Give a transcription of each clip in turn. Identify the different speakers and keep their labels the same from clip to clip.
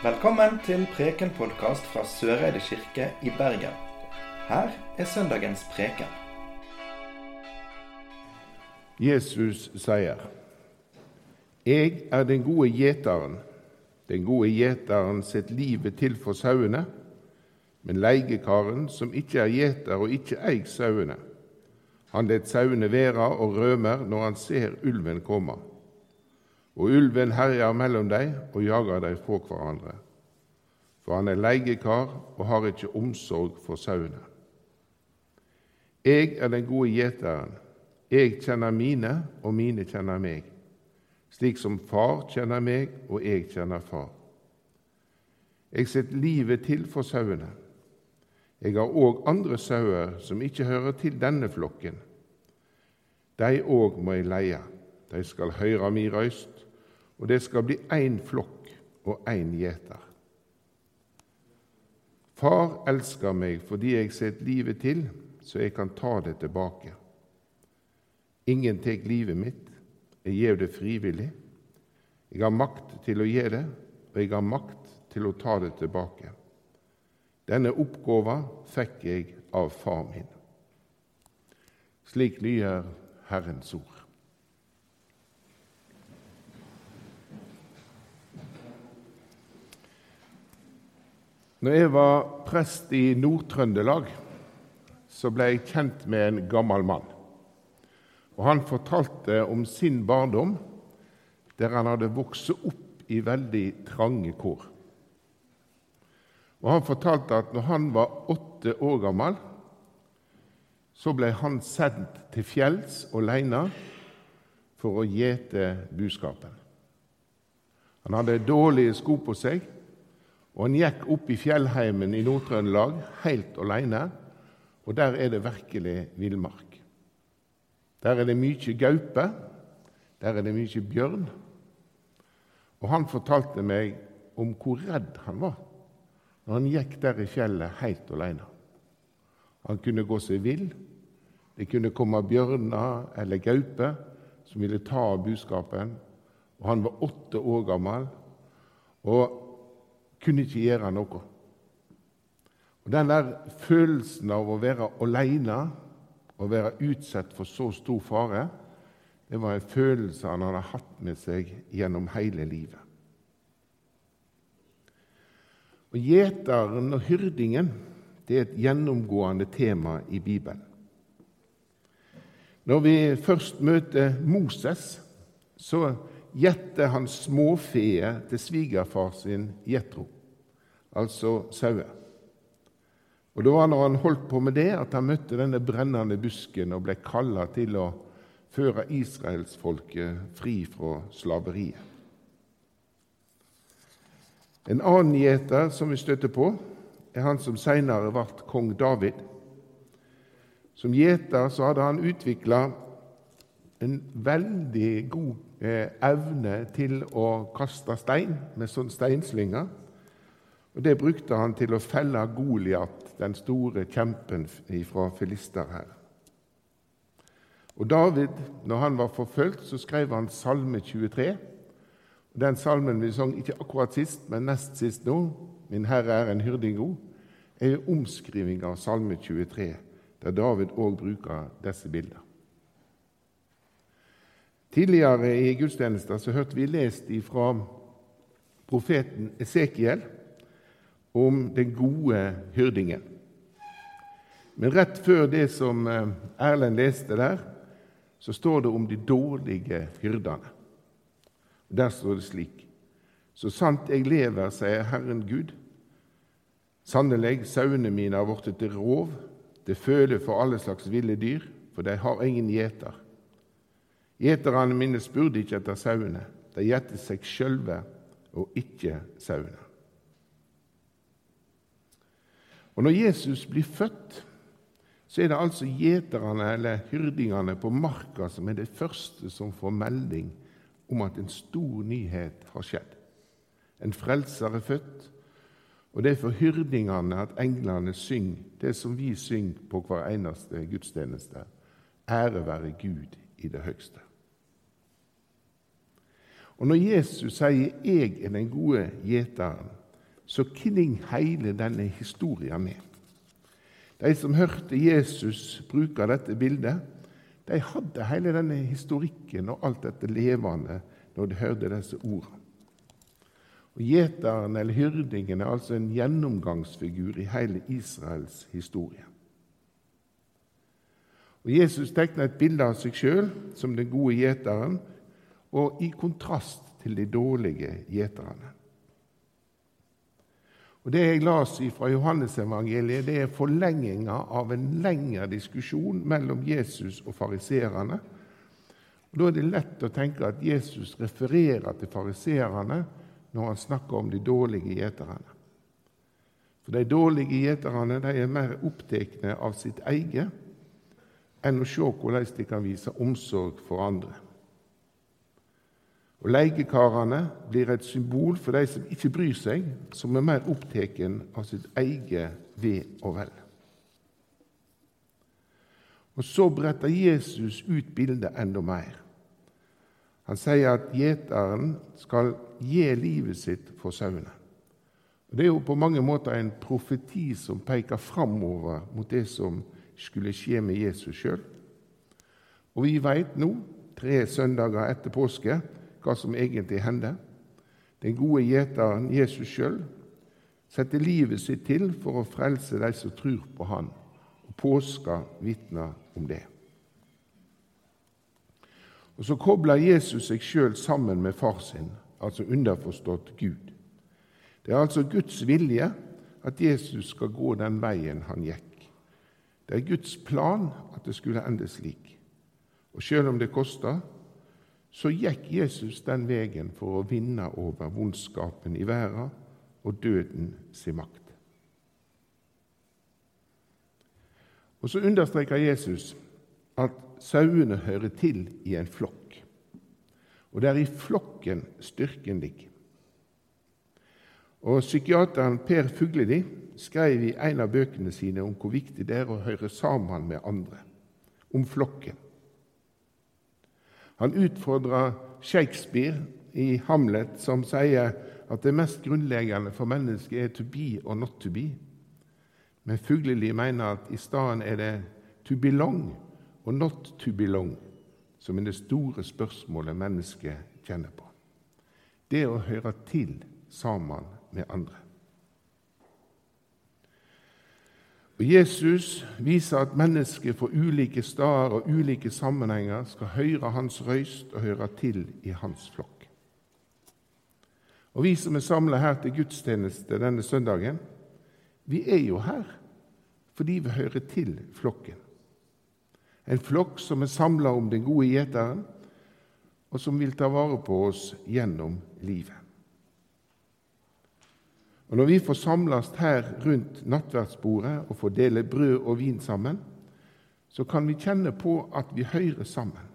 Speaker 1: Velkommen til Preken-podkast fra Søreide kirke i Bergen. Her er søndagens preken.
Speaker 2: Jesus sier, 'Jeg er den gode gjeteren.' Den gode gjeteren setter livet til for sauene, men leiekaren, som ikke er gjeter og ikke eier sauene, han lar sauene være og rømmer når han ser ulven komme. Og ulven herjer mellom dem og jager dem fra hverandre. For han er leiekar og har ikke omsorg for sauene. Jeg er den gode gjeteren. Jeg kjenner mine, og mine kjenner meg, slik som far kjenner meg, og jeg kjenner far. Jeg setter livet til for sauene. Jeg har òg andre sauer som ikke hører til denne flokken. De òg må jeg leie. De skal høre mi røyst, og det skal bli én flokk og én gjeter. Far elsker meg fordi jeg setter livet til, så jeg kan ta det tilbake. Ingen tar livet mitt, jeg gir det frivillig. Jeg har makt til å gi det, og jeg har makt til å ta det tilbake. Denne oppgåva fikk jeg av far min. Slik lyder Herrens ord. Når jeg var prest i Nord-Trøndelag, så ble jeg kjent med en gammel mann. Og Han fortalte om sin barndom, der han hadde vokst opp i veldig trange kår. Og Han fortalte at når han var åtte år gammel, så ble han sendt til fjells alene for å gjete buskapen. Han hadde dårlige sko på seg, og han gikk opp i fjellheimen i Nord-Trøndelag helt alene, og der er det virkelig villmark. Der er det mye gaupe, der er det mye bjørn. Og han fortalte meg om hvor redd han var når han gikk der i fjellet helt alene. Han kunne gå seg vill. Det kunne komme bjørner eller gauper som ville ta av buskapen. Og han var åtte år gammel og kunne ikke gjøre noe. Og Den der følelsen av å være alene og være utsatt for så stor fare, det var en følelse han hadde hatt med seg gjennom hele livet. Og Gjeteren og hyrdingen det er et gjennomgående tema i Bibelen. Når vi først møter Moses, så gjetter han småfeer til svigerfar sin Jetro, altså sauer. Og Det var når han holdt på med det, at han møtte denne brennende busken og ble kalla til å føre israelsfolket fri fra slaveriet. En annen gjeter som vi støtter på, er han som senere ble kong David. Som gjeter hadde han utvikla en veldig god eh, evne til å kaste stein med sånn steinslinger. Og Det brukte han til å felle Goliat, den store kjempen fra filister her. Og David, når han var forfulgt, så skrev han Salme 23. Og Den salmen vi sang ikke akkurat sist, men nest sist nå, 'Min Herre er en hyrding god', er en omskriving av Salme 23, der David òg bruker disse bilder. Tidligere i gudstjenesten så hørte vi lest fra profeten Esekiel om den gode hyrdingen. Men rett før det som eh, Erlend leste der, så står det om de dårlige hyrdene. Der står det slik.: Så sant jeg lever, sier Herren Gud, sannelig, sauene mine har blitt til rov, det føler for alle slags ville dyr, for de har ingen gjeter. Gjeterne mine spurte ikke etter sauene, de gjette seg sjølve og ikke sauene. Og Når Jesus blir født, så er det altså gjeterne eller hyrdingene på marka som er det første som får melding om at en stor nyhet har skjedd. En frelser er født, og det er for hyrdingene at englene synger det som vi synger på hver eneste gudstjeneste. Ære være Gud i det høgste. Og Når Jesus sier 'Jeg er den gode gjeteren', så kling hele denne historien med. De som hørte Jesus bruke dette bildet, de hadde hele denne historikken og alt dette levende når de hørte disse ordene. Og Gjeteren eller hyrdingen er altså en gjennomgangsfigur i hele Israels historie. Og Jesus tegner et bilde av seg sjøl som den gode gjeteren, og i kontrast til de dårlige gjeterne. Og Det jeg las fra Johannesevangeliet, det er forlenginga av en lengre diskusjon mellom Jesus og fariseerne. Da er det lett å tenke at Jesus refererer til fariseerne når han snakker om de dårlige gjeterne. For De dårlige gjeterne er mer opptatt av sitt eget enn å se hvordan de kan vise omsorg for andre. Og Leiekarene blir et symbol for de som ikke bryr seg, som er mer opptatt av sitt eget ve og vel. Og Så bretter Jesus ut bildet enda mer. Han sier at gjeteren skal gi livet sitt for sauene. Det er jo på mange måter en profeti som peker framover mot det som skulle skje med Jesus sjøl. Og vi veit nå, tre søndager etter påske, hva som egentlig hender. Den gode gjeteren Jesus sjøl setter livet sitt til for å frelse de som tror på Han, og påska vitner om det. Og Så kobler Jesus seg sjøl sammen med far sin, altså underforstått Gud. Det er altså Guds vilje at Jesus skal gå den veien han gikk. Det er Guds plan at det skulle ende slik. Og selv om det kosta, så gikk Jesus den veien for å vinne over vondskapen i verden og døden sin makt. Og Så understreker Jesus at sauene hører til i en flokk. Og det er i flokken styrken ligger. Og Psykiateren Per Fugledi skrev i en av bøkene sine om hvor viktig det er å høre sammen med andre, om flokken. Han utfordrer Shakespeare i Hamlet, som sier at det mest grunnleggende for mennesket er to be or not to be. Men Fugleli mener at i stedet er det to belong og not to belong som er det store spørsmålet mennesket kjenner på. Det å høre til sammen med andre. Og Jesus viser at mennesker fra ulike steder og ulike sammenhenger skal høre hans røyst og høre til i hans flokk. Og Vi som er samla her til gudstjeneste denne søndagen, vi er jo her fordi vi hører til flokken. En flokk som er samla om den gode gjeteren, og som vil ta vare på oss gjennom livet. Og Når vi får samles her rundt nattverdsbordet og får dele brød og vin sammen, så kan vi kjenne på at vi hører sammen.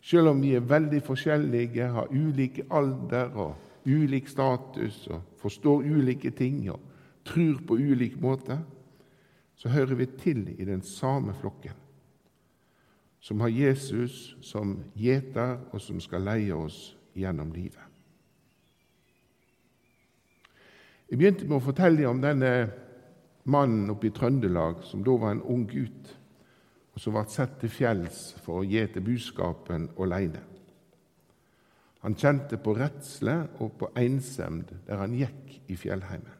Speaker 2: Selv om vi er veldig forskjellige, har ulik alder og ulik status og forstår ulike ting og tror på ulik måte, så hører vi til i den samme flokken, som har Jesus som gjeter, og som skal leie oss gjennom livet. Jeg begynte med å fortelle om denne mannen oppe i Trøndelag som da var en ung gutt, og som ble sett til fjells for å gjete buskapen aleine. Han kjente på redsle og på ensemd der han gikk i fjellheimen.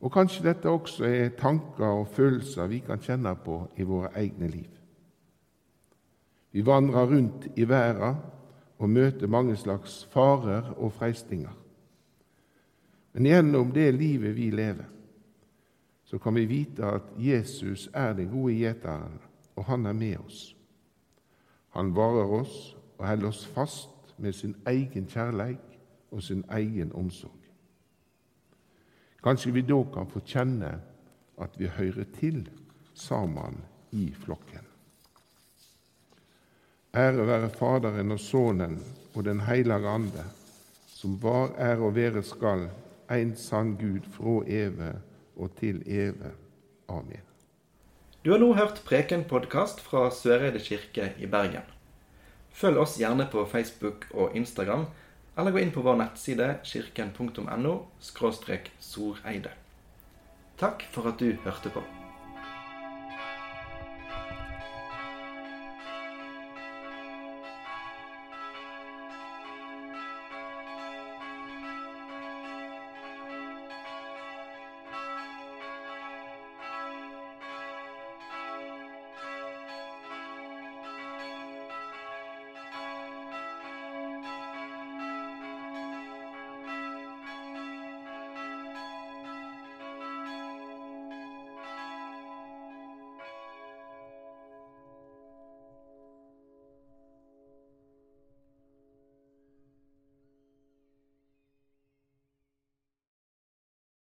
Speaker 2: Og kanskje dette også er tanker og følelser vi kan kjenne på i våre egne liv. Vi vandrer rundt i verden og møter mange slags farer og freistinger. Men gjennom det livet vi lever, så kan vi vite at Jesus er den gode gjeteren, og han er med oss. Han varer oss og holder oss fast med sin egen kjærleik og sin egen omsorg. Kanskje vi da kan få kjenne at vi hører til sammen i flokken. Ære være Faderen og Sønnen og Den hellige ande, som var, er og være skal, en sann Gud fra evig og til evig. Amen.
Speaker 1: Du har nå hørt Preken-podkast fra Søreide kirke i Bergen. Følg oss gjerne på Facebook og Instagram, eller gå inn på vår nettside kirken.no soreide. Takk for at du hørte på.